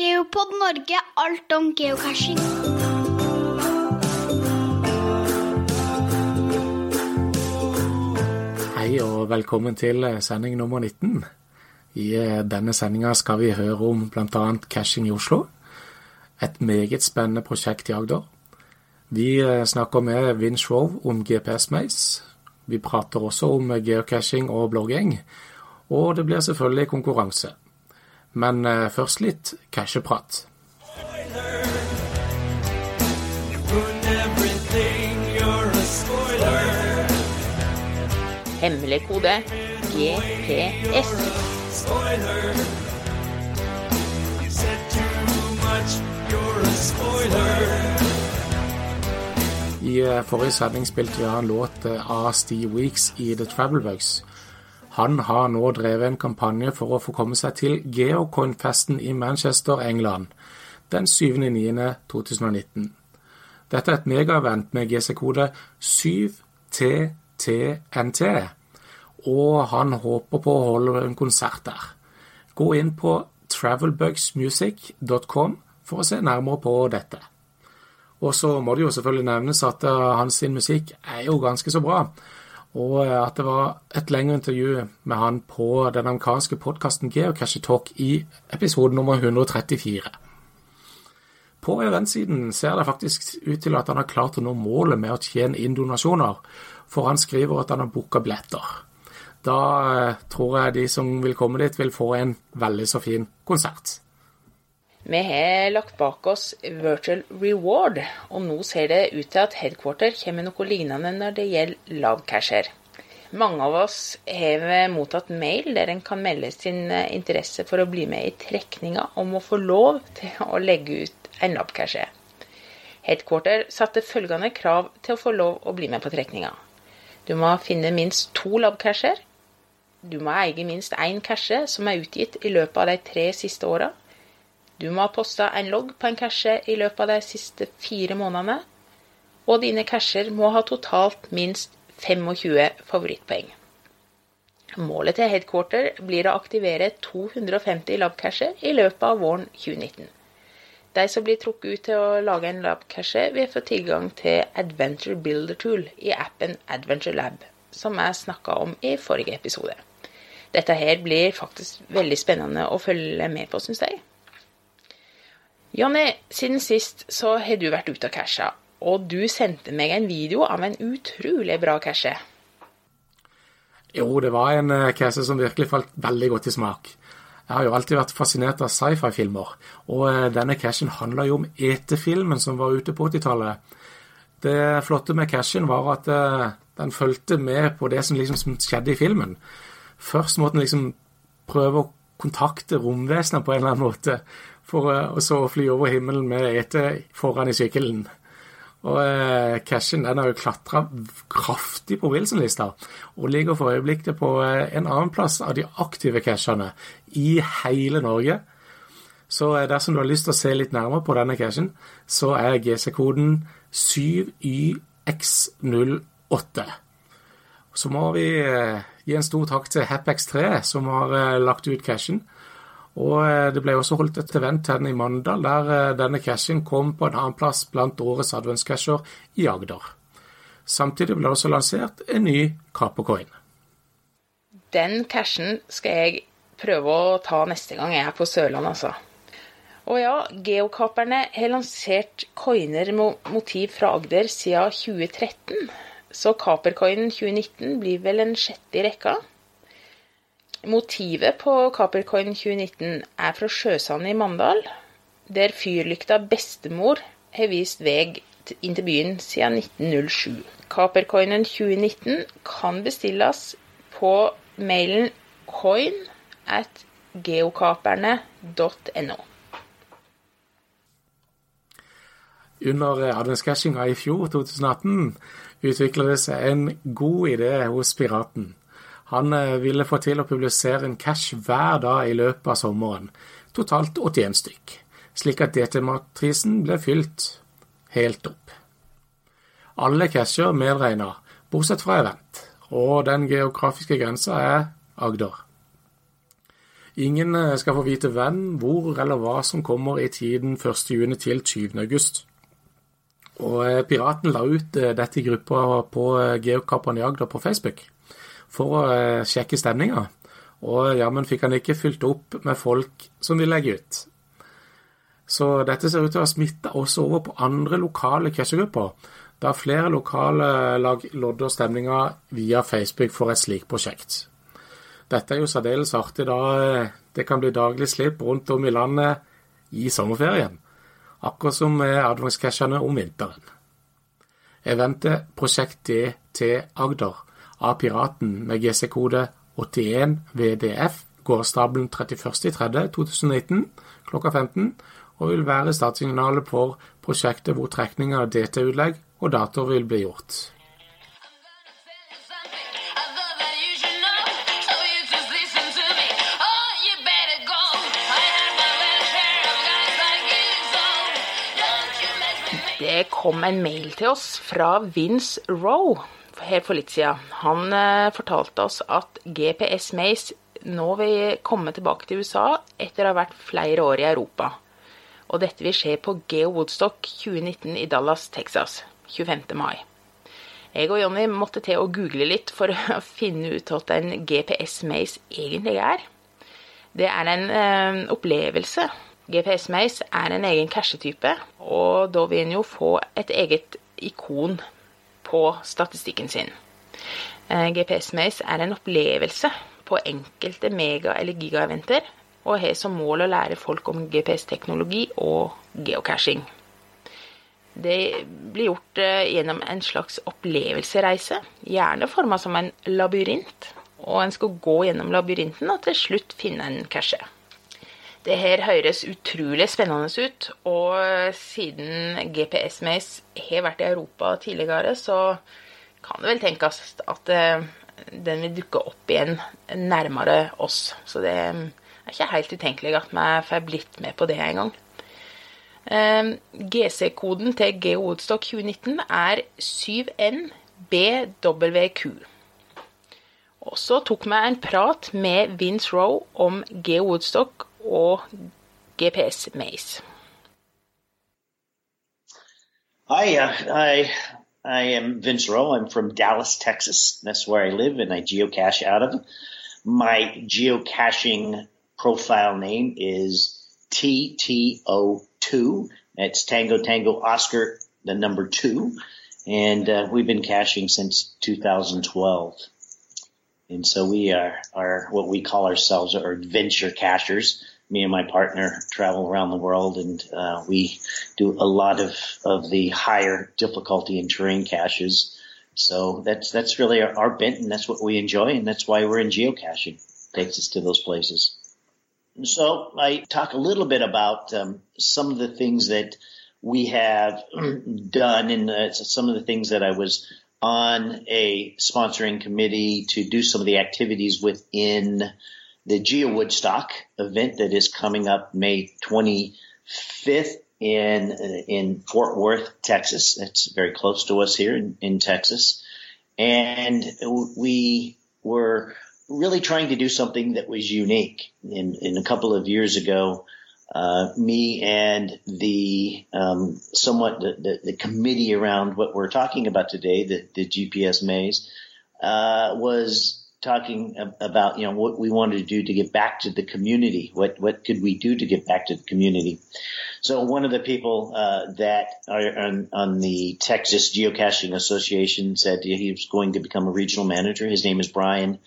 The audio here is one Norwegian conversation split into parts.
Geopod Norge, alt om geocaching. Hei og velkommen til sending nummer 19. I eh, denne sendinga skal vi høre om bl.a. caching i Oslo. Et meget spennende prosjekt i Agder. Vi eh, snakker med Vince Rove om GPS Maze. Vi prater også om geocaching og blogging. Og det blir selvfølgelig konkurranse. Men eh, først litt casheprat. Hemmelig kode GPS. I eh, forrige sending spilte vi en låt eh, av Steve Weeks i The Travelbugs. Han har nå drevet en kampanje for å få komme seg til Geocoin-festen i Manchester, England, den 7.9.2019. Dette er et megaevent med GC-kode 7TTNT, og han håper på å holde en konsert der. Gå inn på travelbugsmusic.com for å se nærmere på dette. Og så må det jo selvfølgelig nevnes at uh, hans musikk er jo ganske så bra. Og uh, at det var et lengre intervju med han på den amerikanske podkasten Geocache Talk i episode nummer 134. På eventsiden ser det faktisk ut til at han har klart å nå målet med å tjene inn donasjoner, for han skriver at han har booka billetter. Da uh, tror jeg de som vil komme dit, vil få en veldig så fin konsert. Vi har lagt bak oss Virtual Reward, og nå ser det ut til at Headquarter kommer noe lignende når det gjelder lavcasher. Mange av oss har mottatt mail der en kan melde sin interesse for å bli med i trekninga om å få lov til å legge ut en labcashe. Headquarter satte følgende krav til å få lov å bli med på trekninga. Du må finne minst to labcasher. Du må eie minst én cashe som er utgitt i løpet av de tre siste åra. Du må ha posta en logg på en cache i løpet av de siste fire månedene. Og dine cacher må ha totalt minst 25 favorittpoeng. Målet til Headquarter blir å aktivere 250 labcacher i løpet av våren 2019. De som blir trukket ut til å lage en labcache, vil få tilgang til Adventure Builder Tool i appen Adventure Lab, som jeg snakka om i forrige episode. Dette her blir faktisk veldig spennende å følge med på, syns jeg. Jonny, siden sist så har du vært ute og casha, og du sendte meg en video av en utrolig bra cashe. Jo, det var en cashe som virkelig falt veldig godt i smak. Jeg har jo alltid vært fascinert av sci-fi-filmer, og uh, denne cashen handler jo om ET-filmen som var ute på 80-tallet. Det flotte med cashen var at uh, den fulgte med på det som liksom skjedde i filmen. Først måtte den liksom prøve å kontakte romvesenet på en eller annen måte, for å så fly over himmelen med etet foran i sykkelen. Og eh, cashen den har jo klatra kraftig på Wilson-lista, og ligger for øyeblikket på eh, en annen plass av de aktive cashene i hele Norge. Så eh, dersom du har lyst til å se litt nærmere på denne cashen, så er GC-koden 7YX08. Så må vi eh, gi en stor takk til HapX3, som har eh, lagt ut cashen. Og eh, det ble også holdt et event her i Mandal der eh, denne cashen kom på en annen plass blant årets adventscasher i Agder. Samtidig ble det også lansert en ny Capocoin. Den cashen skal jeg prøve å ta neste gang jeg er på Sørlandet, altså. Og ja, geokaperne har lansert coiner med motiv fra Agder siden 2013. Så Capercoinen 2019 blir vel en sjette i rekka. Motivet på Capercoin 2019 er fra Sjøsand i Mandal, der fyrlykta Bestemor har vist vei inn til byen siden 1907. Capercoinen 2019 kan bestilles på mailen coin at geokaperne.no. Under adventscashinga i fjor, 2018, utvikla det seg en god idé hos piraten. Han ville få til å publisere en cash hver dag i løpet av sommeren, totalt 81 stykk, slik at DT-matrisen ble fylt helt opp. Alle casher medregna, bortsett fra event, og den geografiske grensa er Agder. Ingen eh, skal få vite hvem, hvor eller hva som kommer i tiden 1.6 til 20.8. Og eh, Piraten la ut eh, dette i gruppa på Geokapperne i Agder på Facebook for å sjekke stemninga. Og jammen fikk han ikke fylt opp med folk som vil legge ut. Så dette ser ut til å ha smitta også over på andre lokale catchergrupper, da flere lokale lag lodder stemninga via Facebook for et slikt prosjekt. Dette er jo særdeles artig da eh, det kan bli daglig slipp rundt om i landet i sommerferien, akkurat som med adventscashene om vinteren. Eventet Prosjekt DT Agder av Piraten med GC-kode 81VDF går stabelen 31.3.2019 klokka 15 og vil være startsignalet for prosjektet hvor trekning av DT-utlegg og datoer vil bli gjort. Det kom en mail til oss fra Vince Roe helt for litt siden. Han eh, fortalte oss at GPS Maze nå vil komme tilbake til USA etter å ha vært flere år i Europa. Og dette vil skje på Geo Woodstock 2019 i Dallas, Texas 25. mai. Jeg og Jonny måtte til å google litt for å finne ut hva en GPS Maze egentlig er. Det er en eh, opplevelse GPS Maze er en egen cashetype, og da vil en jo få et eget ikon på statistikken sin. Eh, GPS Maze er en opplevelse på enkelte mega- eller gigaeventer, og har som mål å lære folk om GPS-teknologi og geocaching. Det blir gjort eh, gjennom en slags opplevelsereise, gjerne forma som en labyrint. Og en skal gå gjennom labyrinten og til slutt finne en cache. Det her høres utrolig spennende ut, og siden GPS Maze har vært i Europa tidligere, så kan det vel tenkes at eh, den vil dukke opp igjen nærmere oss. Så det er ikke helt utenkelig at vi får blitt med på det en gang. Eh, GC-koden til GeoWoodstock 2019 er 7NBWQ. Og så tok vi en prat med Vince Rowe om Geo Woodstock og GPS Maze. Hi, uh, I I am Vince Rowe. I'm from Dallas, Texas. That's where I live, and I geocache out of. My geocaching profile name is TTO2. That's Tango Tango Oscar, the number two, and uh, we've been caching since 2012. And so we are, are what we call ourselves are adventure cachers. Me and my partner travel around the world and uh, we do a lot of, of the higher difficulty and terrain caches. So that's that's really our, our bent and that's what we enjoy and that's why we're in geocaching. Takes us to those places. So I talk a little bit about um, some of the things that we have done and uh, some of the things that I was on a sponsoring committee to do some of the activities within the Geo Woodstock event that is coming up May 25th in in Fort Worth, Texas. It's very close to us here in, in Texas, and we were really trying to do something that was unique. In, in a couple of years ago, uh, me and the um, somewhat the, the, the, committee around what we're talking about today, the, the GPS maze, uh, was talking about you know what we wanted to do to get back to the community. What what could we do to get back to the community? So one of the people uh, that are on, on the Texas Geocaching Association said he was going to become a regional manager. His name is Brian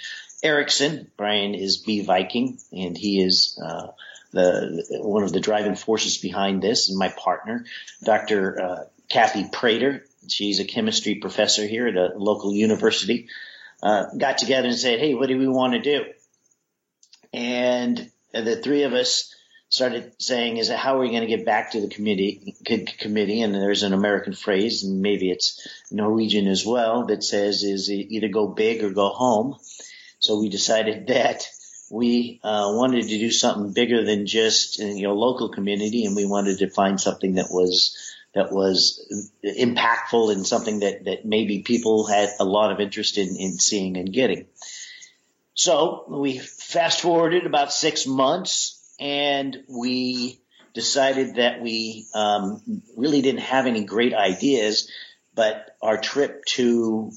Erickson. Brian is B Viking, and he is. Uh, the one of the driving forces behind this, and my partner, Dr. Uh, Kathy Prater. She's a chemistry professor here at a local university. Uh, got together and said, "Hey, what do we want to do?" And the three of us started saying, "Is how are we going to get back to the committee?" Committee, and there's an American phrase, and maybe it's Norwegian as well, that says, "Is either go big or go home." So we decided that we uh, wanted to do something bigger than just you know local community, and we wanted to find something that was that was impactful and something that that maybe people had a lot of interest in in seeing and getting. So we fast forwarded about six months and we decided that we um, really didn't have any great ideas, but our trip to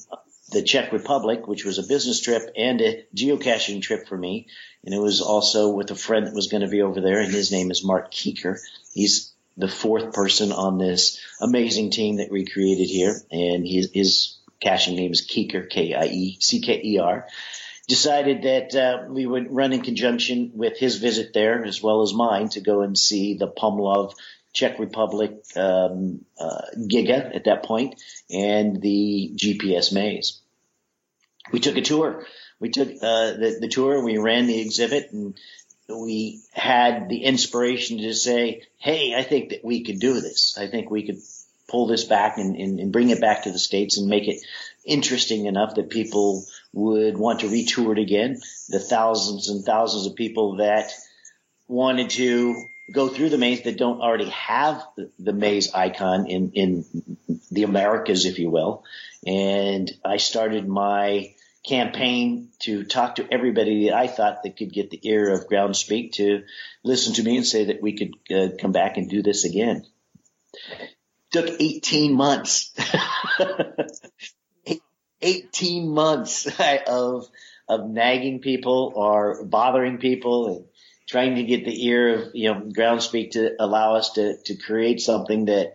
the Czech Republic, which was a business trip and a geocaching trip for me, and it was also with a friend that was going to be over there, and his name is Mark Keeker. He's the fourth person on this amazing team that we created here, and his, his caching name is Keeker, K-I-E-C-K-E-R decided that uh, we would run in conjunction with his visit there as well as mine to go and see the Pumlov Czech Republic um, uh, Giga at that point and the GPS maze. We took a tour. We took uh, the, the tour. We ran the exhibit and we had the inspiration to say, "Hey, I think that we could do this. I think we could pull this back and, and, and bring it back to the states and make it interesting enough that people would want to retour it again. The thousands and thousands of people that wanted to go through the maze that don't already have the, maze icon in, in the Americas, if you will. And I started my campaign to talk to everybody that I thought that could get the ear of Groundspeak to listen to me and say that we could uh, come back and do this again. Took 18 months. 18 months of of nagging people or bothering people and trying to get the ear of you know groundspeak to allow us to to create something that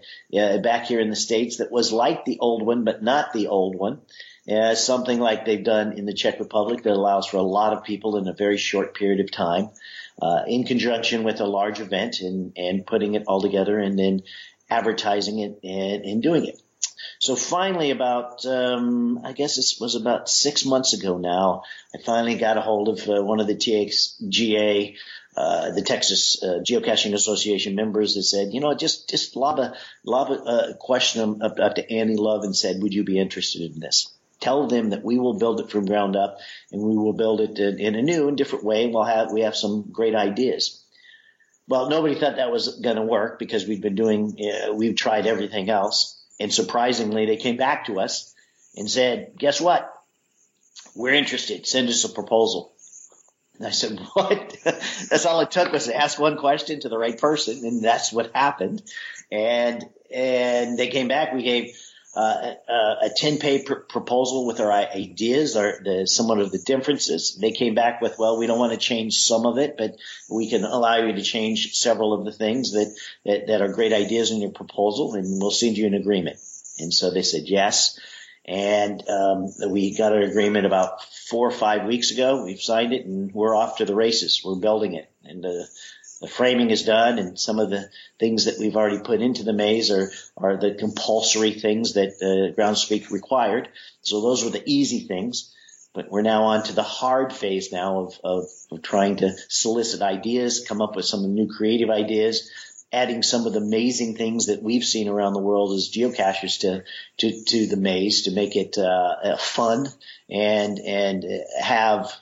back here in the states that was like the old one but not the old one uh, something like they've done in the Czech Republic that allows for a lot of people in a very short period of time uh, in conjunction with a large event and and putting it all together and then advertising it and, and doing it so finally, about um, I guess this was about six months ago now, I finally got a hold of uh, one of the TXGA, uh, the Texas uh, Geocaching Association members that said, you know, just just lob a lob a, a question up, up to Annie Love and said, would you be interested in this? Tell them that we will build it from ground up, and we will build it in, in a new and different way. And We'll have we have some great ideas. Well, nobody thought that was going to work because we've been doing, uh, we've tried everything else. And surprisingly, they came back to us and said, guess what? We're interested. Send us a proposal. And I said, what? that's all it took was to ask one question to the right person. And that's what happened. And, and they came back. We gave uh, a 10 page pr- proposal with our ideas or the, somewhat of the differences. They came back with, well, we don't want to change some of it, but we can allow you to change several of the things that, that, that are great ideas in your proposal and we'll send you an agreement. And so they said yes. And um, we got an agreement about four or five weeks ago. We've signed it and we're off to the races. We're building it. And uh, the framing is done and some of the things that we've already put into the maze are, are the compulsory things that uh, Groundspeak required. So those were the easy things. But we're now on to the hard phase now of, of, of trying to solicit ideas, come up with some new creative ideas, adding some of the amazing things that we've seen around the world as geocachers to to, to the maze to make it uh, fun and and have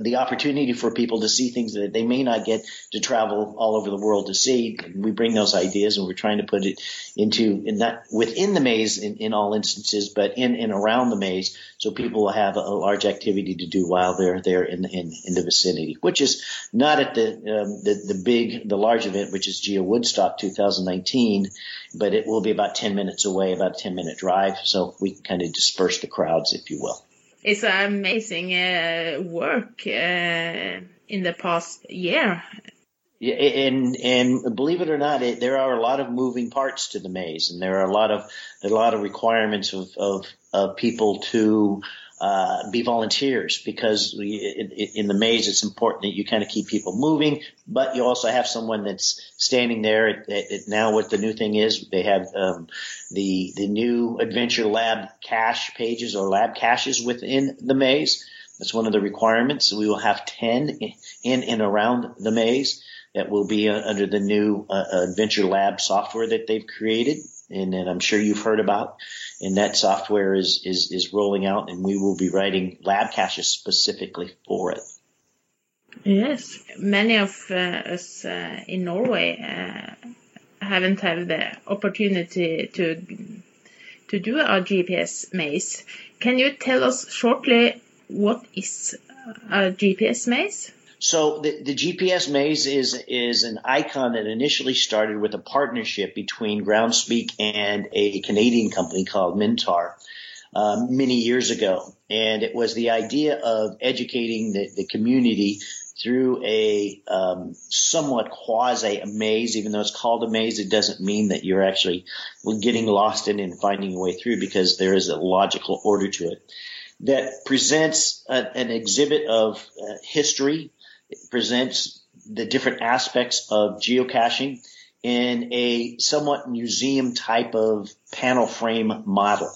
the opportunity for people to see things that they may not get to travel all over the world to see. We bring those ideas and we're trying to put it into in within the maze in, in all instances, but in and around the maze, so people will have a, large activity to do while they're there in, in, in the vicinity. Which is not at the, um, the the big the large event, which is Geo Woodstock 2019, but it will be about 10 minutes away, about a 10 minute drive, so we can kind of disperse the crowds, if you will. It's an amazing uh, work uh, in the past year. Yeah, and and believe it or not, it, there are a lot of moving parts to the maze, and there are a lot of a lot of requirements of of, of people to uh, be volunteers because we, in, in, the maze it's important that you kind of keep people moving, but you also have someone that's standing there. Now, what the new thing is, they have um, the the new Adventure Lab cache pages or lab caches within the maze. That's one of the requirements. We will have ten in and around the maze that will be uh, under the new uh, Adventure Lab software that they've created, and, and I'm sure you've heard about and that software is, is, is rolling out and we will be writing lab caches specifically for it. Yes, many of uh, us uh, in Norway uh, haven't had the opportunity to to do our GPS maze. Can you tell us shortly what is a GPS maze? So the, the GPS maze is is an icon that initially started with a partnership between Groundspeak and a Canadian company called Mintar um, many years ago, and it was the idea of educating the, the community through a um, somewhat quasi a maze. Even though it's called a maze, it doesn't mean that you're actually getting lost in and finding your way through because there is a logical order to it that presents a, an exhibit of uh, history it presents the different aspects of geocaching in a somewhat museum type of panel frame model.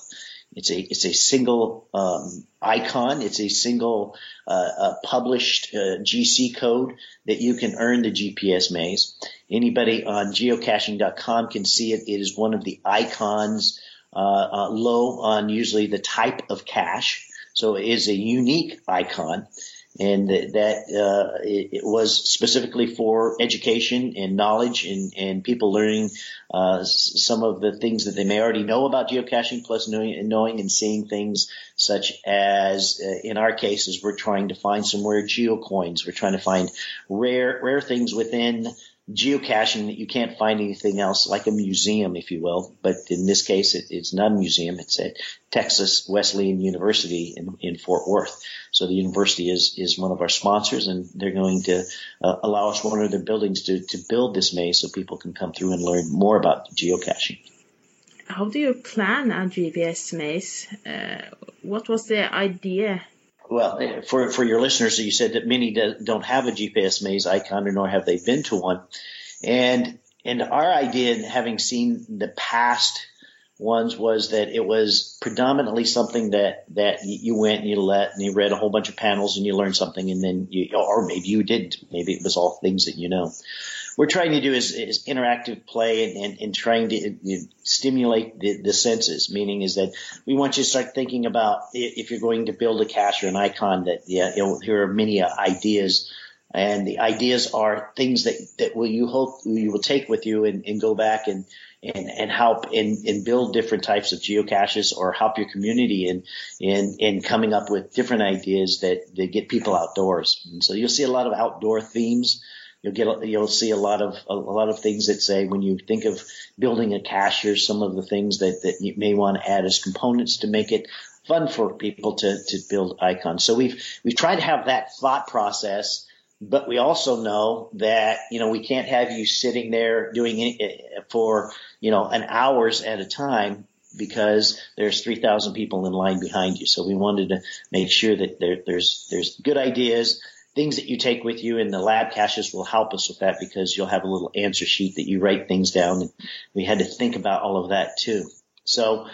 It's a it's a single um, icon. It's a single uh, uh, published uh, GC code that you can earn the GPS maze. Anybody on geocaching.com can see it. It is one of the icons uh, uh, low on usually the type of cache. So it is a unique icon and that uh, it, was specifically for education and knowledge and, and people learning uh, some of the things that they may already know about geocaching, plus knowing, knowing and seeing things such as, uh, in our cases, we're trying to find some rare geocoins. We're trying to find rare rare things within geocaching that you can't find anything else, like a museum, if you will. But in this case, it, it's not a museum. It's at Texas Wesleyan University in, in Fort Worth. So the university is, is one of our sponsors and they're going to uh, allow us one of their buildings to, to build this maze so people can come through and learn more about geocaching. How do you plan a GPS maze? Uh, what was the idea well, for for your listeners, you said that many don't have a GPS maze icon, nor have they been to one. And and our idea, having seen the past ones, was that it was predominantly something that that you went and you let and you read a whole bunch of panels and you learned something, and then you or maybe you didn't. Maybe it was all things that you know we're trying to do is, is interactive play and, and, and trying to stimulate the, the, senses. Meaning is that we want you to start thinking about if you're going to build a cache or an icon that yeah, here are many uh, ideas. And the ideas are things that, that will you hope you will take with you and, and go back and, and, and help and, and build different types of geocaches or help your community in, in, in coming up with different ideas that, that get people outdoors. And so you'll see a lot of outdoor themes You'll get you'll see a lot of a, lot of things that say when you think of building a cache, some of the things that that you may want to add as components to make it fun for people to to build icons. So we've we've tried to have that thought process but we also know that you know we can't have you sitting there doing it eh, eh, for you know an hours at a time because there's 3,000 people in line behind you. So we wanted to make sure that there, there's there's good ideas things that you take with you and the lab caches will help us with that because you'll have a little answer sheet that you write things down and we had to think about all of that too. So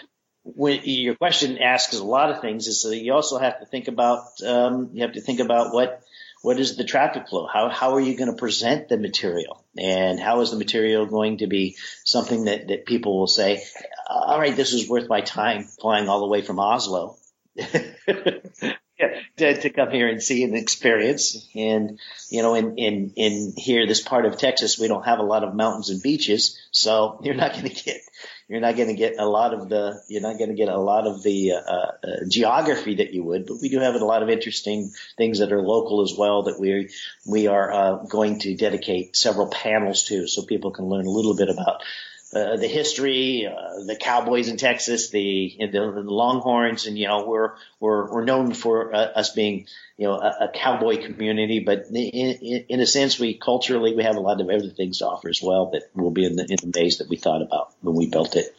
when your question asks a lot of things is that you also have to think about, um, you have to think about what, what is the traffic flow? How, how are you going to present the material? And how is the material going to be something that, that people will say, all right, this is worth my time flying all the way from Oslo. to, to come here and see and experience. And, you know, in, in, in here, this part of Texas, we don't have a lot of mountains and beaches. So you're not going to get, you're not going to get a lot of the, you're not going to get a lot of the, uh, uh, geography that you would, but we do have a lot of interesting things that are local as well that we, we are, uh, going to dedicate several panels to so people can learn a little bit about uh, the history, uh, the Cowboys in Texas, the, the, the Longhorns, and you know we're we're we're known for uh, us being you know a, a cowboy community, but in, in, in, a sense, we culturally we have a lot of other things to offer as well that will be in the in the maze that we thought about when we built it.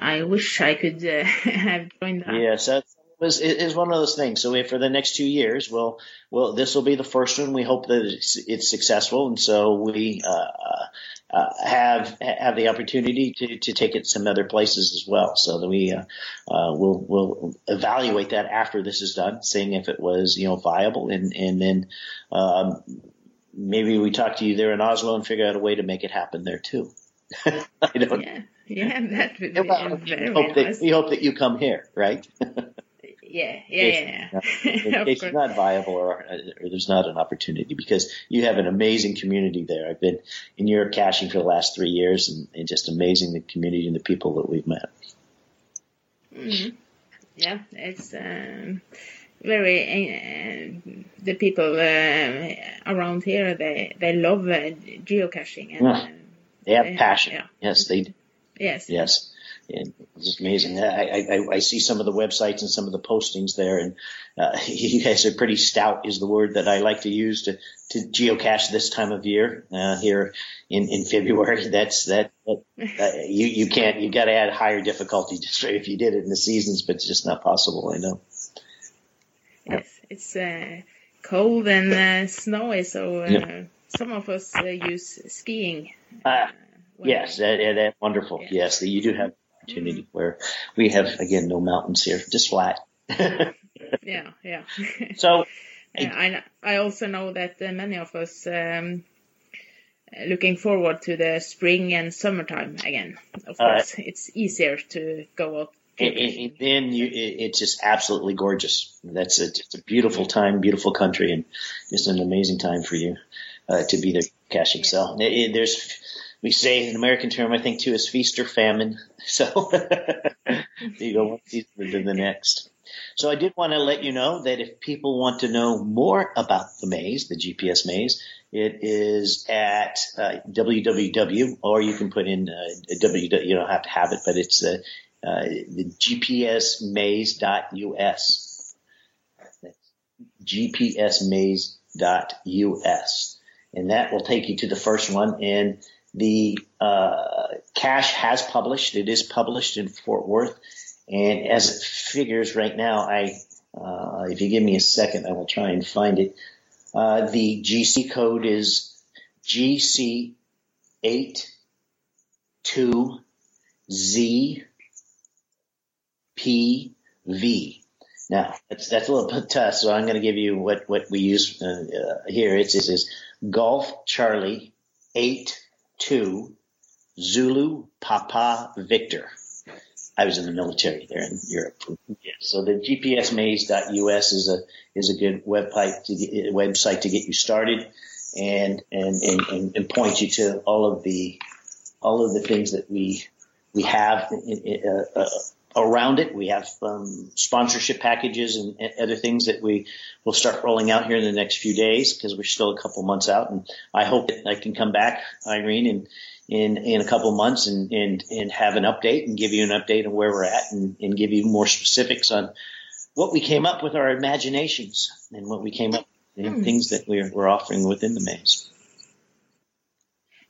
I wish I could uh, have joined that. Yes, that was is one of those things. So we, for the next two years, well, well, this will be the first one. We hope that it's, it's successful, and so we uh, uh, have have the opportunity to, to take it some other places as well. So that we uh, uh, will will evaluate that after this is done, seeing if it was you know viable, and and then um, maybe we talk to you there in Oslo and figure out a way to make it happen there too. I don't. Yeah, yeah, that would be well, very we hope nice. That, we hope that you come here, right? Yeah, yeah, yeah. it's not viable or, or, there's not an opportunity because you have an amazing community there. I've been in Europe caching for the last three years and, and just amazing the community and the people that we've met. Mm-hmm. Yeah, it's um, very uh, the people uh, around here they they love uh, geocaching and Yeah. They have Yeah, passion. yeah. Yes, they do. yes Yes. And it's just amazing. I, I, I- I see some of the websites and some of the postings there, and uh, you guys are pretty stout, is the word that I like to use to, to geocache this time of year uh, here in, in February. That's that. that uh, you you can't. You've got to add higher difficulty just if you did it in the seasons, but it's just not possible. I know. yes it's uh, cold and uh, snowy so uh, Yeah. some of us uh, use skiing Ah, Yes, that, that, that wonderful. Yeah. Yes, you do have opportunity where we have again no mountains here, just flat. yeah yeah so Uh, I I also know that uh, many of us um, uh, looking forward to the spring and summertime again. Of Uh, course, it's easier to go out. then you, it, it's just absolutely gorgeous. That's a, it's a beautiful time, beautiful country, and just an amazing time for you uh, to be there caching. So it, it- there's, we say an American term, I think too, is feast or famine. So you go one season to the next. So I did want to let you know that if people want to know more about the maze, the GPS maze, it is at uh, www, or you can put in uh, www. You don't have to have it, but it's uh, uh, the gpsmaze.us. gpsmaze.us. And that will take you to the first one. And the uh, cache has published. It is published in Fort Worth. And as it figures right now, I, uh, if you give me a second, I will try and find it. Uh, the GC code is GC82Z PV. Now, that's, that's a little bit tough, so I'm going to give you what, what we use uh, uh, here. It's, it's Golf Charlie 8 2 Zulu Papa Victor. I was in the military there in Europe. Yeah, so the gpsmaze.us is a is a good website to get, website to get you started, and and, and and and point you to all of the all of the things that we we have in, in, uh, uh, around it. We have um, sponsorship packages and, and other things that we will start rolling out here in the next few days because we're still a couple months out. And I hope that I can come back, Irene, and in in a couple of months and and and have an update and give you an update on where we're at and, and give you more specifics on what we came up with our imaginations and what we came up with and things that we're we're offering within the maze.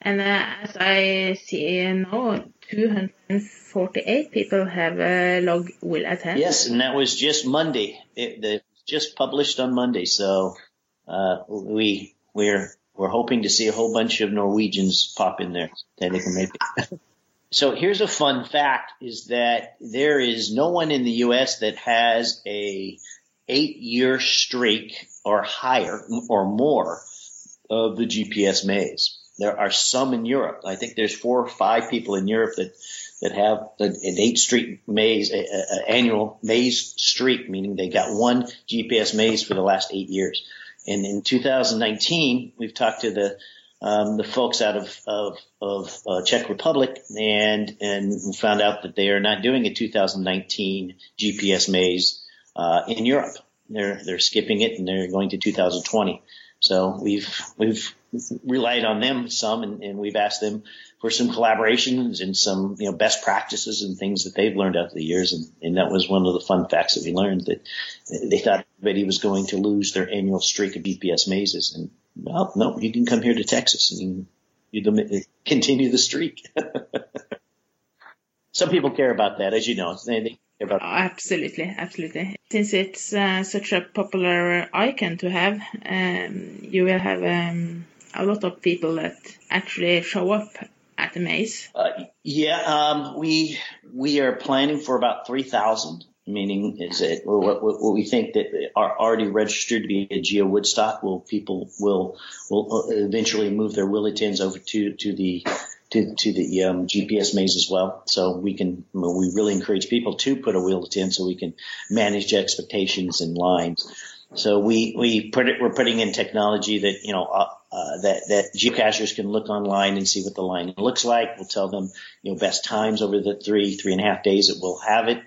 And uh, as I see now, 248 people have a log will attend. Yes, and that was just Monday. It, it was just published on Monday, so uh, we we're we're hoping to see a whole bunch of Norwegians pop in there that they can make it. so here's a fun fact: is that there is no one in the U.S. that has a eight year streak or higher or more of the GPS maze. There are some in Europe. I think there's four or five people in Europe that that have an eight street maze, a, a annual maze streak, meaning they got one GPS maze for the last eight years. And in 2019, we've talked to the um, the folks out of of, of uh, Czech Republic, and and found out that they are not doing a 2019 GPS maze uh, in Europe. They're they're skipping it, and they're going to 2020. So we've we've relied on them some, and, and we've asked them for some collaborations and some you know best practices and things that they've learned over the years, and, and that was one of the fun facts that we learned that they thought everybody was going to lose their annual streak of BPS mazes, and well, no, you can come here to Texas and you continue the streak. some people care about that, as you know. They, they about Oh, absolutely, absolutely. Since it's uh, such a popular icon to have, um, you will have um, a lot of people that actually show up at the maze. Uh, yeah, um, we we are planning for about three thousand. Meaning, is it what, what, we think that are already registered to be a Geo Woodstock? Will people will will eventually move their Willitins over to to the to, to the um, GPS maze as well. So we can, we really encourage people to put a Willitin so we can manage expectations and lines. So we, we put it, we're putting in technology that, you know, uh, uh, that, that geocachers can look online and see what the line looks like. We'll tell them, you know, best times over the three, three and a half days that we'll have it.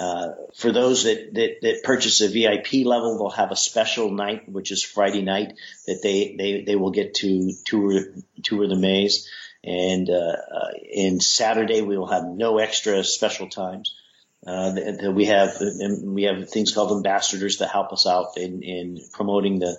uh, for those that, that, that purchase a VIP level, they'll have a special night, which is Friday night, that they, they, they will get to tour, tour the maze. And, uh, uh, and Saturday we will have no extra special times. Uh, we have we have things called ambassadors that help us out in, in promoting the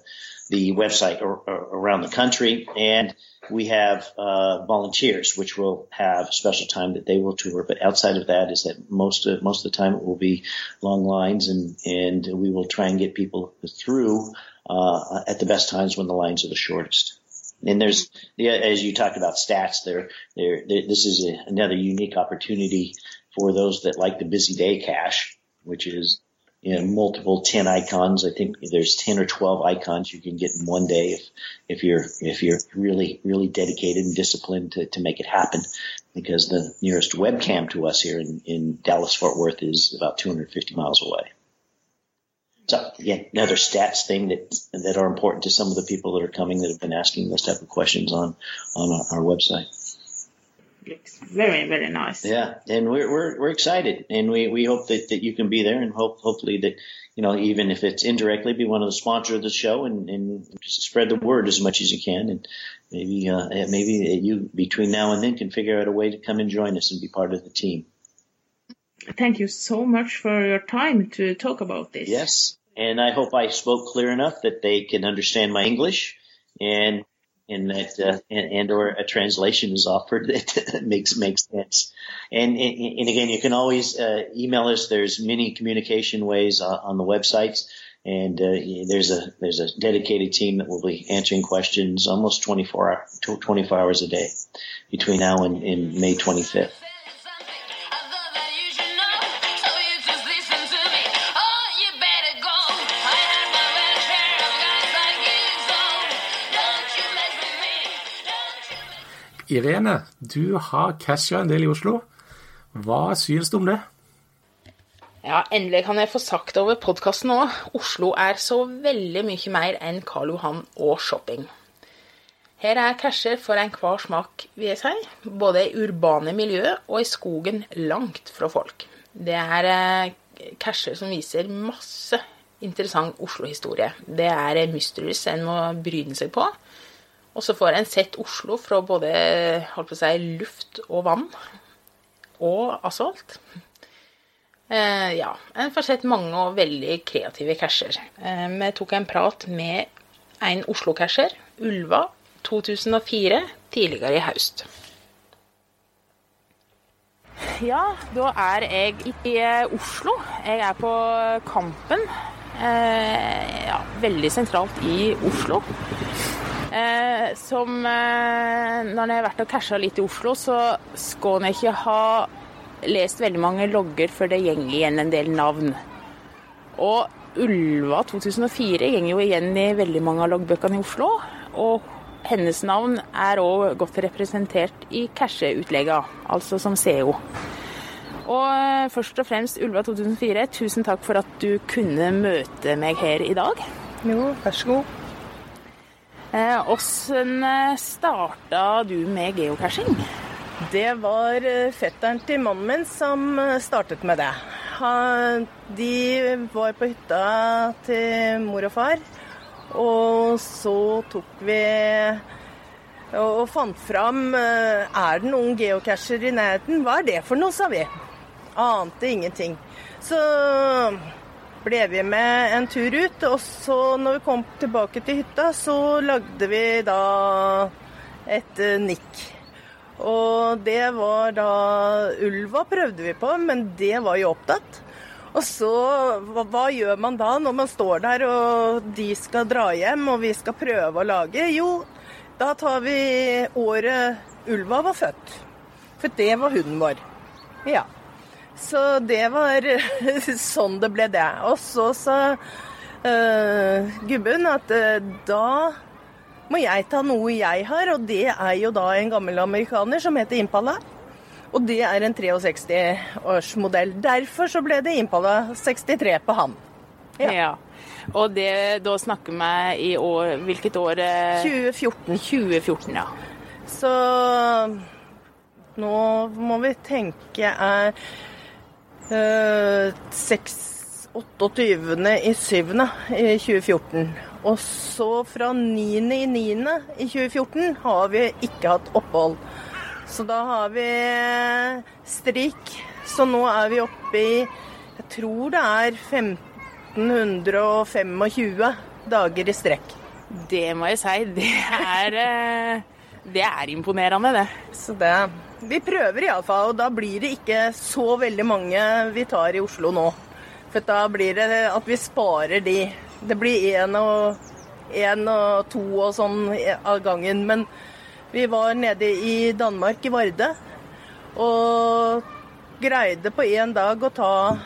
the website or, or around the country, and we have uh, volunteers, which will have special time that they will tour. But outside of that, is that most of most of the time it will be long lines, and and we will try and get people through uh, at the best times when the lines are the shortest. And there's, as you talked about stats, there, there, this is a, another unique opportunity for those that like the busy day cash, which is you know, multiple 10 icons. I think there's 10 or 12 icons you can get in one day if, if you're, if you're really, really dedicated and disciplined to, to make it happen because the nearest webcam to us here in, in Dallas Fort Worth is about 250 miles away. So again, another stats thing that, that are important to some of the people that are coming that have been asking those type of questions on, on our, our website looks very very nice. Yeah, and we're we're we're excited, and we we hope that that you can be there, and hope hopefully that you know even if it's indirectly, be one of the sponsors of the show, and and just spread the word as much as you can, and maybe uh, maybe you between now and then can figure out a way to come and join us and be part of the team. Thank you so much for your time to talk about this. Yes, and I hope I spoke clear enough that they can understand my English and and that uh, and, and, or a translation is offered that makes makes sense. And, and, and again, you can always uh, email us. There's many communication ways on, on the websites, and uh, there's a there's a dedicated team that will be answering questions almost 24 hour, 24 hours a day between now and, and May 25th. Irene, du har casha en del i Oslo. Hva synes du om det? Ja, endelig kan jeg få sagt over podkasten òg. Oslo er så veldig mye mer enn Karl Johan og shopping. Her er casher for enhver smak, vil jeg si. Både i urbane miljø og i skogen langt fra folk. Det er eh, casher som viser masse interessant Oslo-historie. Det er mysteries en må bryne seg på. Og så får en sett Oslo fra både si, luft og vann. Og asfalt. Eh, ja. En får sett mange og veldig kreative casher. Eh, vi tok en prat med en Oslo-casher, Ulva, 2004, tidligere i høst. Ja, da er jeg i Oslo. Jeg er på Kampen. Eh, ja, veldig sentralt i Oslo. Eh, som eh, Når jeg har vært og casha litt i Oslo, så skal jeg ikke ha lest veldig mange logger før det går igjen en del navn. Og Ulva 2004 går jo igjen i veldig mange av loggbøkene i Oslo. Og hennes navn er òg godt representert i casheutlegga, altså som CEO. Og eh, først og fremst Ulva 2004, tusen takk for at du kunne møte meg her i dag. Jo, vær så god. Åssen eh, starta du med geocaching? Det var eh, fetteren til mannen min som eh, startet med det. De var på hytta til mor og far, og så tok vi og fant fram Er det noen geocacher i nærheten? Hva er det for noe, sa vi. Ante ingenting. Så ble vi med en tur ut. Og så når vi kom tilbake til hytta, så lagde vi da et uh, nikk. Og det var da Ulva prøvde vi på, men det var jo opptatt. Og så, hva, hva, gjør man da når man står der og de skal dra hjem og vi skal prøve å lage? Jo, da tar vi året Ulva var født. For det var hunden vår. Ja. Så det var sånn det ble, det. Og så sa uh, gubben at uh, da må jeg ta noe jeg har, og det er jo da en gammel amerikaner som heter Impala. Og det er en 63-årsmodell. Derfor så ble det Impala 63 på han. Ja. ja. Og det, da snakker vi i år Hvilket år? 2014. 2014, ja. Så nå må vi tenke er eh, 6 28. i 7. i 2014. Og så fra 9. i 9. i 2014 har vi ikke hatt opphold. Så da har vi strik. Så nå er vi oppe i Jeg tror det er 1525 dager i strekk. Det må jeg si. Det er, eh, det er imponerende, det. Så det Vi prøver iallfall, og da blir det ikke så veldig mange vi tar i Oslo nå. For da blir det at vi sparer de. Det blir én og, en og to og sånn av gangen. Men vi var nede i Danmark, i Varde, og greide på én dag å ta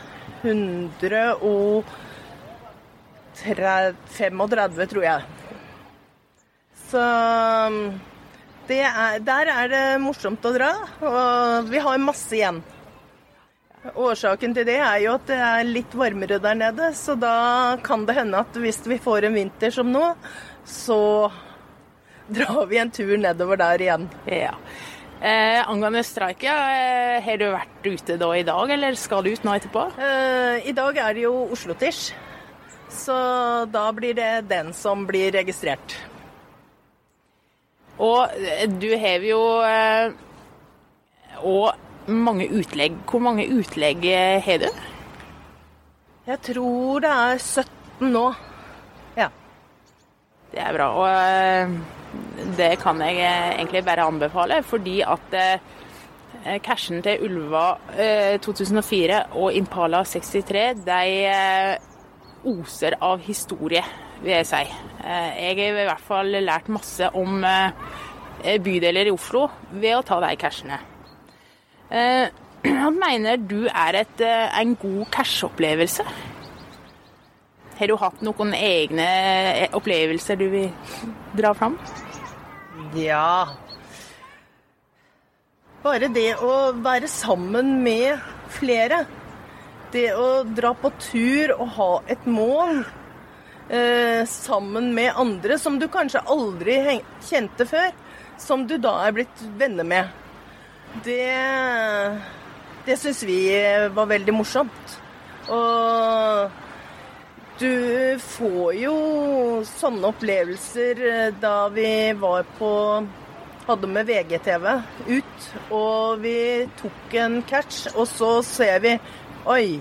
135, tror jeg. Så er, der er det morsomt å dra, og vi har masse igjen. Årsaken til det er jo at det er litt varmere der nede, så da kan det hende at hvis vi får en vinter som nå, så drar vi en tur nedover der igjen. Ja. Eh, angående streika, eh, har du vært ute da i dag, eller skal du ut nå etterpå? Eh, I dag er det jo Oslo-tisj, så da blir det den som blir registrert. Og eh, du har jo eh, og mange utlegg. Hvor mange utlegg eh, har du? Jeg tror det er 17 nå. Ja. Det er bra. Og det kan jeg egentlig bare anbefale, fordi at cashen til Ulva eh, 2004 og Impala 63, de oser av historie, vil jeg si. Eh, jeg har i hvert fall lært masse om eh, bydeler i Oslo ved å ta de cashene. Eh, Hva mener du er et, eh, en god cash-opplevelse? Har du hatt noen egne eh, opplevelser du vil dra fram? Ja. Bare det å være sammen med flere. Det å dra på tur og ha et mål eh, sammen med andre som du kanskje aldri kjente før, som du da er blitt venner med. Det, det syns vi var veldig morsomt. Og du får jo sånne opplevelser eh, da vi var på hadde med VGTV ut, og vi tok en catch, og så ser vi Oi,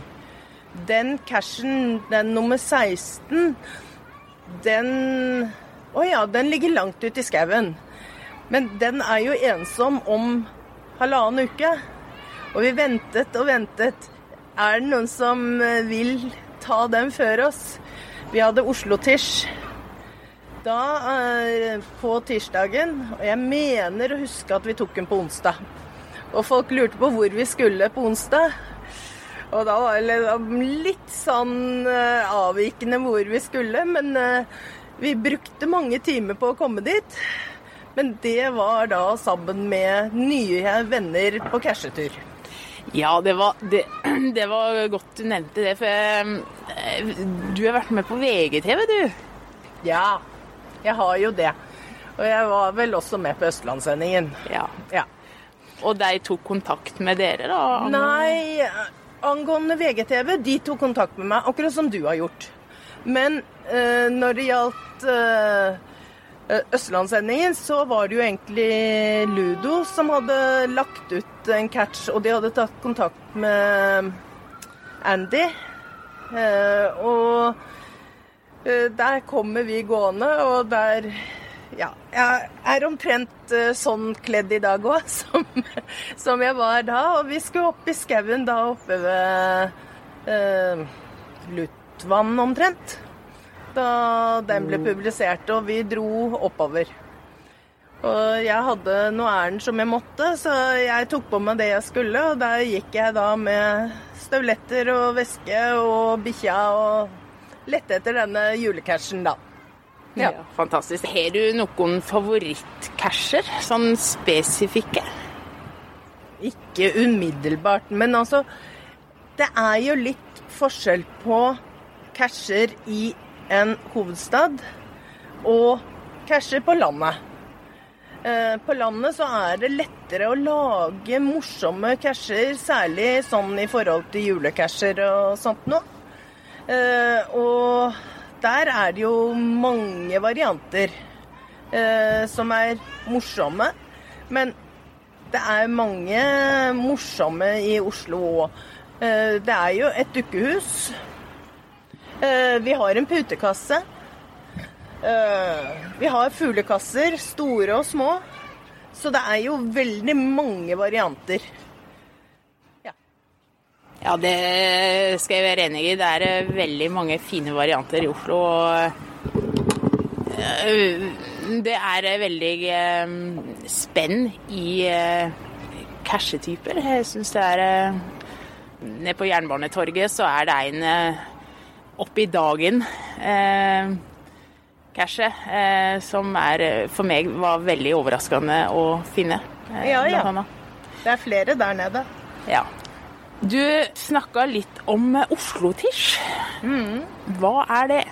den cashen, den nummer 16, den Å ja, den ligger langt ute i skauen. Men den er jo ensom om halvannen uke. Og vi ventet og ventet. Er det noen som eh, vil ta den før oss? Vi hadde Oslo-tisj da eh, på tirsdagen, og jeg mener å huske at vi tok den på onsdag. Og folk lurte på hvor vi skulle på onsdag. Og da var det liksom litt sånn eh, avvikende hvor vi skulle, men eh, vi brukte mange timer på å komme dit. Men det var da sammen med nye venner på cashetur. Ja, det var, det, det var godt du nevnte det, for eh, du har vært med på VGTV, du. Ja, jeg har jo det. Og jeg var vel også med på Østlandssendingen. Ja. Ja. Og de tok kontakt med dere, da? Nei, angående VGTV, de tok kontakt med meg, akkurat som du har gjort. Men eh, når det gjaldt eh, Østlandssendingen, så var det jo egentlig Ludo som hadde lagt ut en catch, og de hadde tatt kontakt med Andy. Eh, og eh, der kommer vi gående, og der ja, jeg er omtrent eh, sånn kledd i dag òg som, som jeg var da. Og vi skulle opp i skauen da oppe ved eh, Lutvann omtrent. Da den ble publisert, og vi dro oppover. Og jeg hadde noe ærend som jeg måtte, så jeg tok på meg det jeg skulle. Og der gikk jeg da med støvletter og veske og bikkja og lette etter denne julecashen, da. Ja. Fantastisk. Har du noen favorittcasher? Sånn spesifikke? Ikke umiddelbart, men altså Det er jo litt forskjell på casher i en hovedstad og casher på landet. Eh, På landet så er det lettere å lage morsomme casher, særlig sånn i forhold til julecasher og sånt noe. Eh, Og der er det jo mange varianter eh, som er morsomme. Men det er mange morsomme i Oslo òg. Det er jo et dukkehus. Eh, Vi har en putekasse. Eh, Vi har fuglekasser, store og små. Så det er jo veldig mange varianter. Ja, det skal jeg være enig i. Det er eh, veldig mange fine varianter i Oslo. og eh, Det er eh, veldig spenn i cashetyper. Jeg syns det er Nede på Jernbanetorget så er det en oppi dagen cashe som er, for meg var veldig overraskende å finne. Ja, ja. Det er flere der nede. Ja. Du snakka litt om Oslo-tirsj. Hva er det?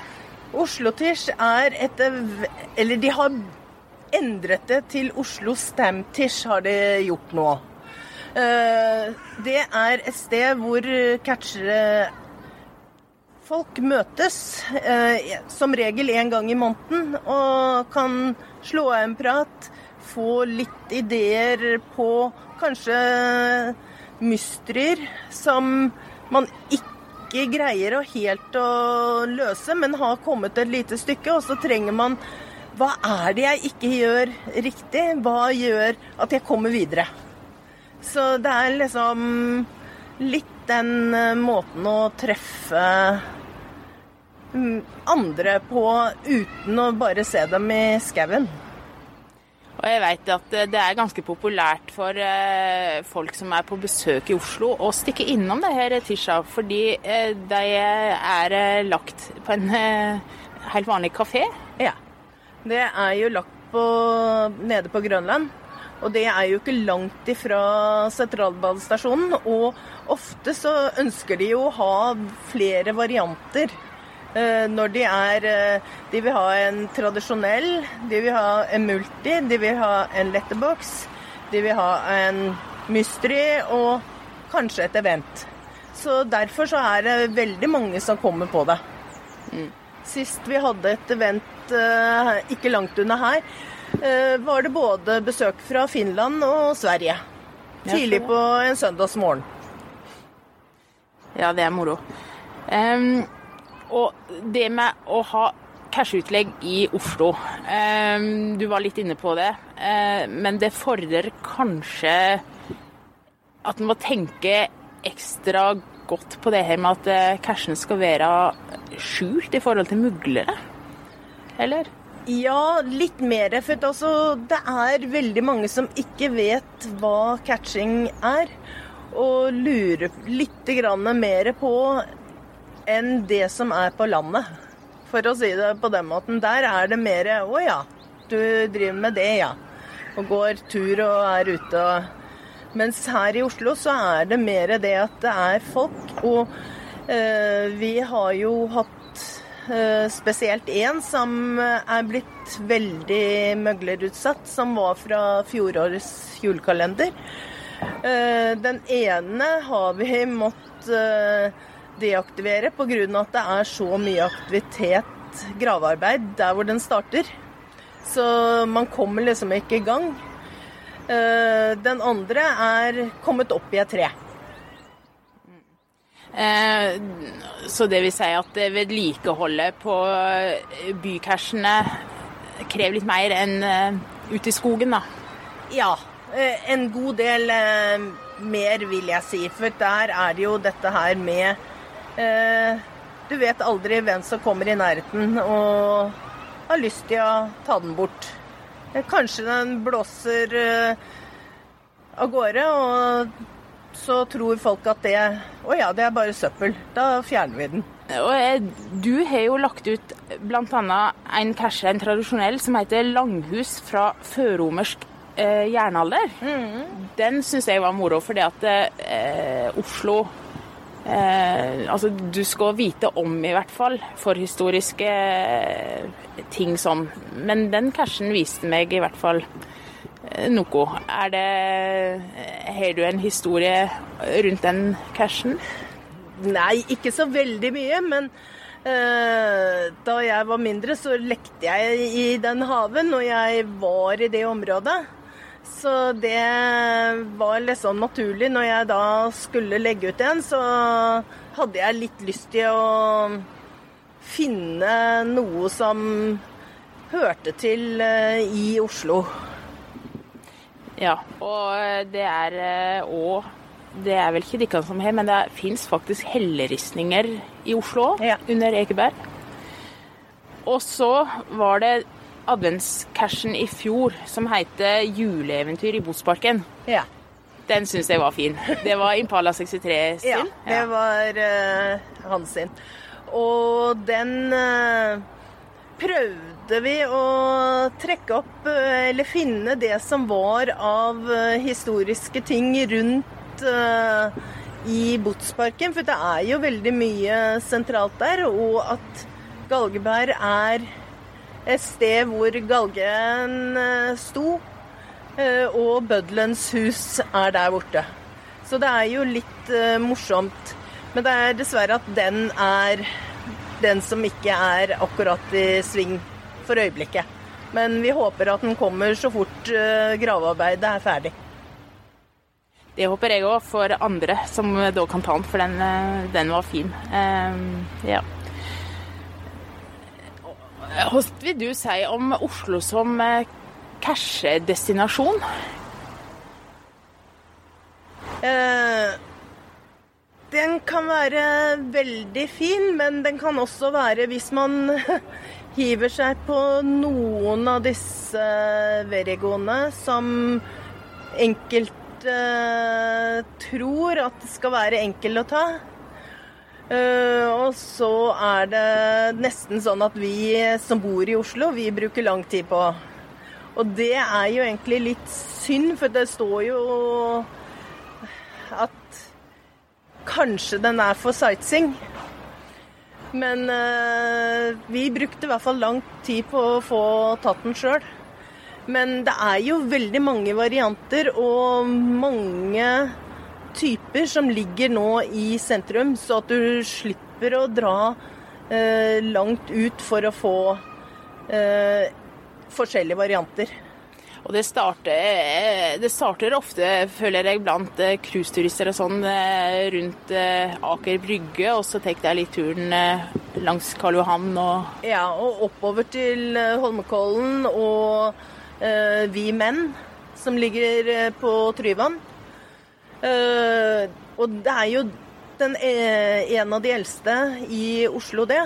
Oslo-tisj er et Eller de har endret det til Oslo Stamtish, har de gjort nå. Eh, Det er et sted hvor catchere folk møtes, eh, som regel en gang i måneden, og kan slå av en prat, få litt ideer på kanskje mysterier som man ikke greier å helt å løse, men har kommet et lite stykke, og så trenger man Hva er det jeg ikke gjør riktig? Hva gjør at jeg kommer videre? Så det er liksom litt den eh, måten å treffe mm, andre på uten å bare se dem i skauen. Og jeg vet at eh, det er ganske populært for eh, folk som er på besøk i Oslo å stikke innom det her Tisha, fordi eh, de er eh, lagt på en eh, helt vanlig kafé. Ja. Det er jo lagt på, nede på Grønland. Og det er jo ikke langt ifra sentralbadestasjonen. Og ofte så ønsker de jo å ha flere varianter. Eh, Når de er eh, De vil ha en tradisjonell, de vil ha en multi, de vil ha en letterbox, de vil ha en mystery og kanskje et event. Så derfor så er det veldig mange som kommer på det. Sist vi hadde et event eh, ikke langt unna her, var det både besøk fra Finland og Sverige. Tidlig på en søndagsmorgen. Ja, det er moro. Em, og det med å ha cash-utlegg i Oslo em, Du var litt inne på det, eh, men det fordrer kanskje at en må tenke ekstra godt på det her med at eh, cashen skal være skjult i forhold til muglere. Eller? Ja, litt mer. For altså, det er veldig mange som ikke vet hva catching er. Og lurer litt mer på enn det som er på landet. For å si det på den måten. Der er det mer 'Å ja, du driver med det, ja'. Og går tur og er ute og Mens her i Oslo så er det mer det at det er folk. Og eh, vi har jo hatt eh, spesielt én som er blitt veldig møglerutsatt, som var fra fjorårets julekalender. Eh, den ene har vi måttet eh, deaktivere pga. at det er så mye aktivitet, gravearbeid, der hvor den starter. Så man kommer liksom ikke i gang. Eh, Den andre er kommet opp i et tre. Eh, så det vil si at eh, vedlikeholdet på eh, bycashene krever litt mer enn ute i skogen, da. Ja, en god del mer, vil jeg si. For der er det jo dette her med Du vet aldri hvem som kommer i nærheten og har lyst til å ta den bort. Eh, Kanskje den blåser eh, av gårde, og så tror folk at det Å ja, det er bare søppel. Da fjerner vi den. Og eh, du har jo lagt ut bl.a. en cashe, en tradisjonell, som heter Langhus fra førromersk eh, jernalder. Den syns jeg var moro, fordi at eh, Oslo eh, Altså, du skal vite om, i hvert fall, forhistoriske eh, ting sånn. Men den cashen viste meg i hvert fall eh, noe. Er det Har du en historie rundt den cashen? Nei, ikke så veldig mye, men eh, da jeg var mindre, så lekte jeg i den haven, og jeg var i det området. Så det var liksom naturlig. Når jeg da skulle legge ut en, så hadde jeg litt lyst til å finne noe som hørte til eh, i Oslo. Ja, og det er òg Det er vel ikke dikka som har, men det fins faktisk helleristninger i Oslo Ja. under Ekeberg. Og så var det adventscashen i fjor som heter 'Juleeventyr i Botsparken'. Ja. Den syns jeg var fin. Det var Impala 63 sin. Ja, det var uh, hans sin. Og den uh, prøvde vi å trekke opp, uh, eller finne det som var av historiske ting rundt i Botsparken. For det er jo veldig mye sentralt der, og at Galgeberg er et sted hvor galgen eh, sto. Eh, Og bøddelens hus er der borte. Så det er jo litt eh, morsomt. Men det er dessverre at den er den som ikke er akkurat i sving for øyeblikket. Men vi håper at den kommer så fort gravearbeidet er ferdig. Det håper jeg òg, for andre som da kan ta den, for den, den var fin. Um, ja. Hva vil du si om Oslo som cashdestinasjon? Eh, den kan være veldig fin, men den kan også være hvis man hiver seg på noen av disse verigoene som enkelte tror at det skal være enkel å ta. Eh, og så er det nesten sånn at vi som bor i Oslo, vi bruker lang tid på. Og det er jo egentlig litt synd, for det står jo at kanskje den er for sightseeing. Men uh, vi brukte i hvert fall lang tid på å få tatt den sjøl. Men det er jo veldig mange varianter og mange typer som ligger nå i sentrum, så at du slipper å dra eh, langt ut for å få eh, forskjellige varianter. Og det starter, det starter ofte, føler jeg, blant eh, cruiseturister og sånn eh, rundt eh, Aker Brygge, og så tar jeg litt turen eh, langs Karl Johan og Ja, og oppover til eh, Holmenkollen og eh, Vi Menn, som ligger eh, på Tryvann. Eh, og det er jo den, eh, en av de eldste i Oslo, det.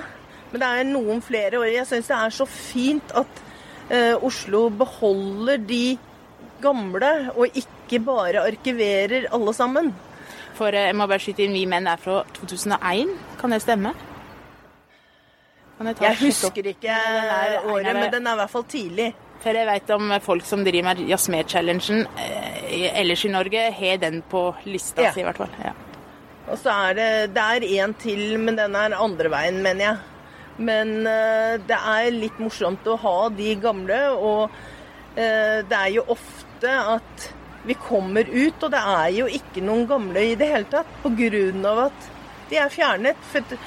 Men det er noen flere, og jeg syns det er så fint at eh, Oslo beholder de gamle, og ikke bare arkiverer alle sammen. For jeg må bare skyte inn, Vi menn er fra 2001, kan det stemme? Kan Jeg opp? husker ikke året, men den er i hvert fall tidlig. For jeg vet om folk som driver med Jasmer-challengen eh, ellers i Norge, har den på lista Ja. si, i hvert fall. Ja. Og så er det, det er en til, men den er andre veien, mener jeg. Men eh, det er litt morsomt å ha de gamle, og eh, det er jo ofte at vi kommer ut, og det er jo ikke noen gamle i det hele tatt, på grunn av at de er fjernet. For det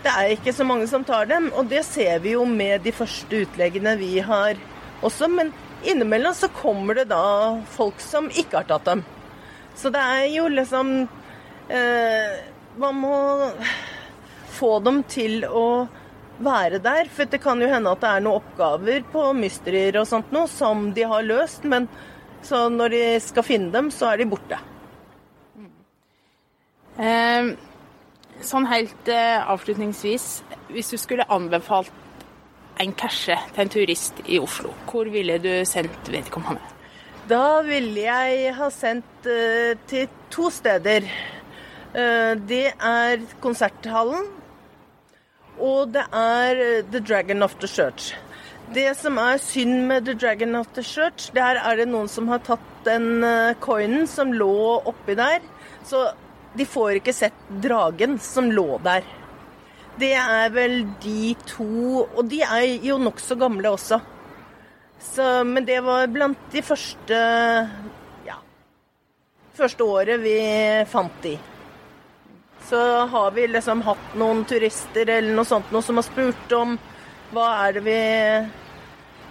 det er ikke så mange som tar dem, og det ser vi jo med de første utleggene vi har også. Men innimellom så kommer det da folk som ikke har tatt dem. Så det er jo liksom eh, Man må få dem til å være der. For det kan jo hende at det er noen oppgaver på mysterier og sånt noe som de har løst, men så når de skal finne dem, så er de borte. Eh, sånn helt eh, avslutningsvis, hvis du skulle anbefalt en cashe til en turist i Oslo, hvor ville du sendt vedkommende? Da ville jeg ha sendt eh, til to steder. Eh, det er Konserthallen, og det er eh, The Dragon of the Church. Det som er synd med The Dragon of the Church, der er det noen som har tatt den coinen som lå oppi der. Så de får ikke sett dragen som lå der. Det er vel de to Og de er jo nokså gamle også. Så, men det var blant de første ja, første året vi fant de. Så har vi liksom hatt noen turister eller noe sånt noe som har spurt om hva er det vi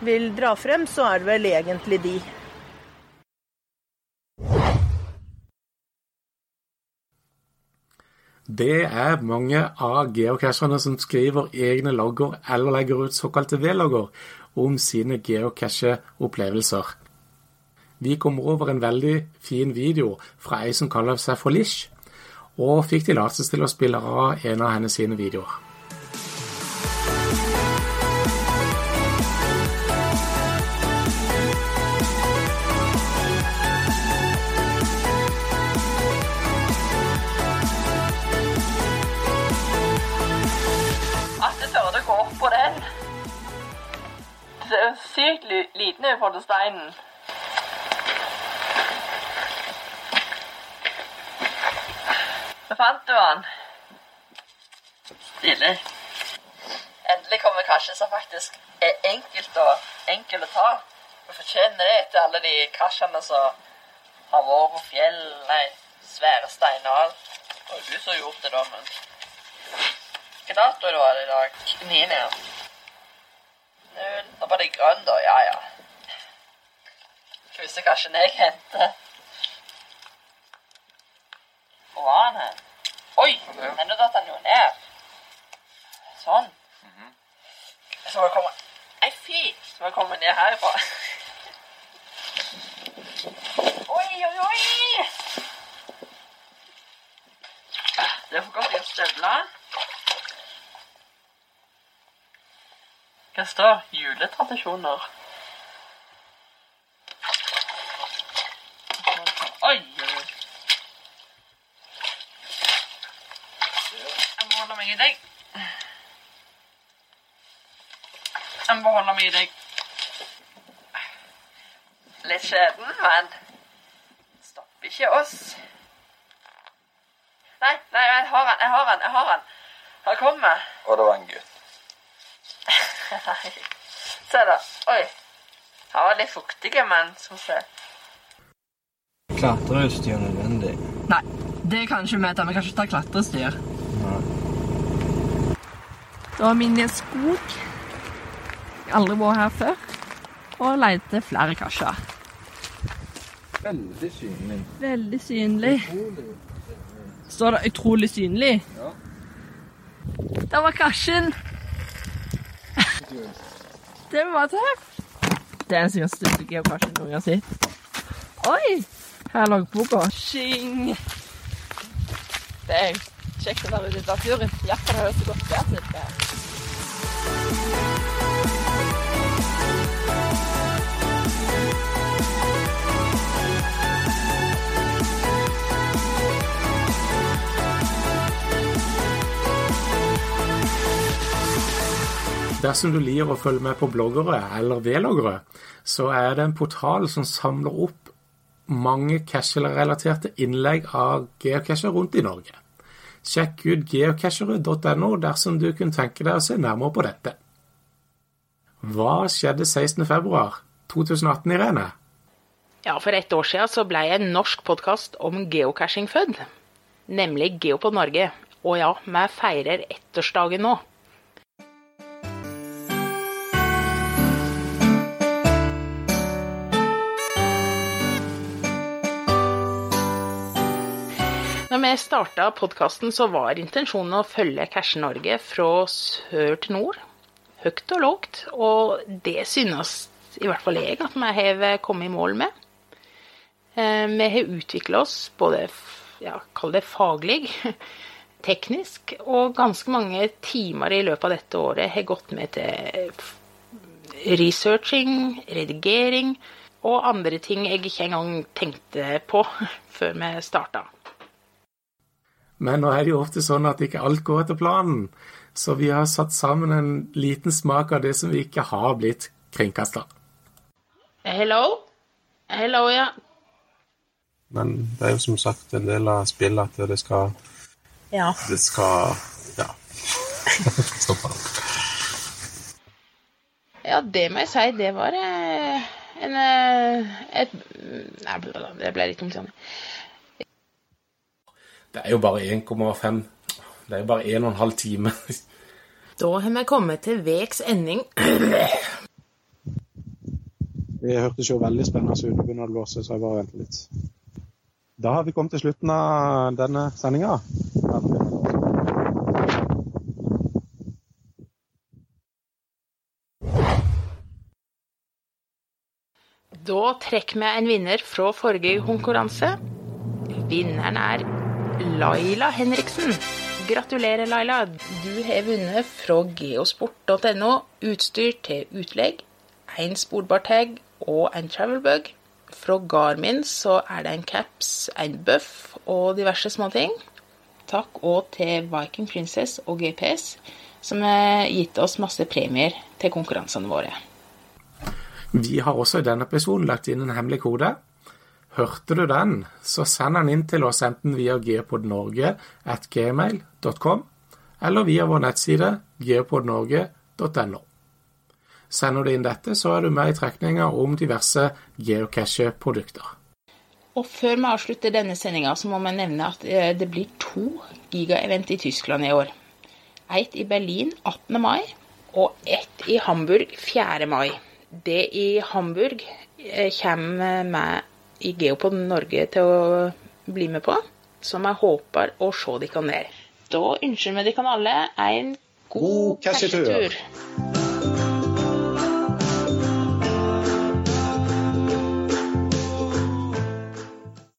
vil dra frem, så er det vel egentlig de. Det er mange av geocacherne som skriver egne logger eller legger ut såkalte V-logger om sine geocache-opplevelser. Vi kom over en veldig fin video fra ei som kaller seg for Lish, og fikk tillatelse til å spille av en av hennes sine videoer. Sykt li- liten i forhold til steinen. Nå fant du han. Stilig. Endelig kommer kasje som faktisk er enkelt å, enkel å ta. Du fortjener det etter alle de kasjene som har vært på fjell, nei, svære steiner og alt. Det var du som gjort det da, men Hvilken dato var det i dag? 9. Null. Da var det grønn, da. Ja, ja. Krysser kanskje jeg henter. Hvor var han hen? Oi! Men nå datt han jo ned. Sånn. Så må jeg komme Ei, fy! Så må jeg komme ned herfra. Oi, oi, oi! Det er for godt å gjøre støvler. Hva står juletradisjoner? Oi. Jeg må holde meg i deg. Jeg må holde meg i deg. Litt skjeden, men stopper ikke oss. Nei, nei, jeg har han, jeg har han, jeg har han. Han kommer. Og det var en gutt. Nei. Se da. Oi. Han var litt fuktig, men som se. Klatreutstyr nødvendig. Nei, det kan ikke vi ta. Vi kan ikke ta klatrestyr. Da er vi inne i en skog. Jeg har aldri vært her før. Og leter flere kasjer. Veldig synlig. Veldig synlig. Står det 'utrolig synlig'? Ja. Der var kasjen. Det var tøft. Det er sikkert største geokasjen noen har sett. Oi! Her er loggboka. Tjing! Det er kjekt å være ute i naturen. Hjertet høres så godt vær til Dersom du liker å følge med på bloggere eller vloggere, så er det en portal som samler opp mange cashel-relaterte innlegg av geocacher rundt i Norge. Sjekk ut geocachere.no dersom du kunne tenke deg å se nærmere på dette. Hva skjedde 16.2.2018, Irene? Ja, for ett år siden så ble en norsk podkast om geocaching født. Nemlig Geopod Norge. Og ja, vi feirer ettårsdagen nå. Vi starta podkasten, så var intensjonen å følge Cashe Norge fra sør til nord. Høyt og lågt. Og det synes i hvert fall jeg at vi har kommet i mål med. Eh, Vi har utvikla oss både ja, kall det faglig, teknisk, og ganske mange timer i løpet av dette året har gått med til researching, redigering og andre ting jeg ikke engang tenkte på før vi starta. Men nå er det jo ofte sånn at ikke alt går etter planen, så vi har satt sammen en liten smak av det som vi ikke har blitt kringkasta. Hello? Hello, ja. Men det er jo som sagt en del av spillet at det skal Ja. Det skal Ja. Stopp opp. Ja, det må jeg si. Det var eh, en eh, et, Nei, det ble litt omtrent. Det er jo bare 1,5 Det er jo bare 1 12 time. Da har vi kommet til veks ending. Det hørtes jo veldig spennende ut. Nå begynner det å blåse, så jeg bare venter litt. Da har vi kommet til slutten av denne sendinga. Da trekker vi en vinner fra forrige konkurranse. Vinneren er Laila Henriksen. Gratulerer, Laila. Du har vunnet fra geosport.no utstyr til utlegg, en sporbar tag og en travelbug. Fra Garmin så er det en caps, en buff og diverse småting. Takk òg til Viking Princess og GPS, som har gitt oss masse premier til konkurransene våre. Vi har også i denne episoden lagt inn en hemmelig kode. Hørte du den, så send den inn til oss enten via geopodnorge at gmail.com eller via vår nettside geopodnorge.no. Sender du inn dette, så er du med i trekninga om diverse geocache-produkter. Og før vi avslutter denne sendinga, må vi nevne at eh, det blir to gigaevent i Tyskland i år. Ett i Berlin 18. mai, og ett i Hamburg 4. mai. Det i Hamburg eh, kommer vi i Geopod Norge til å bli med på, som jeg håper å se dere ned. Da ønsker vi dere alle en god, God cashetur. cashetur.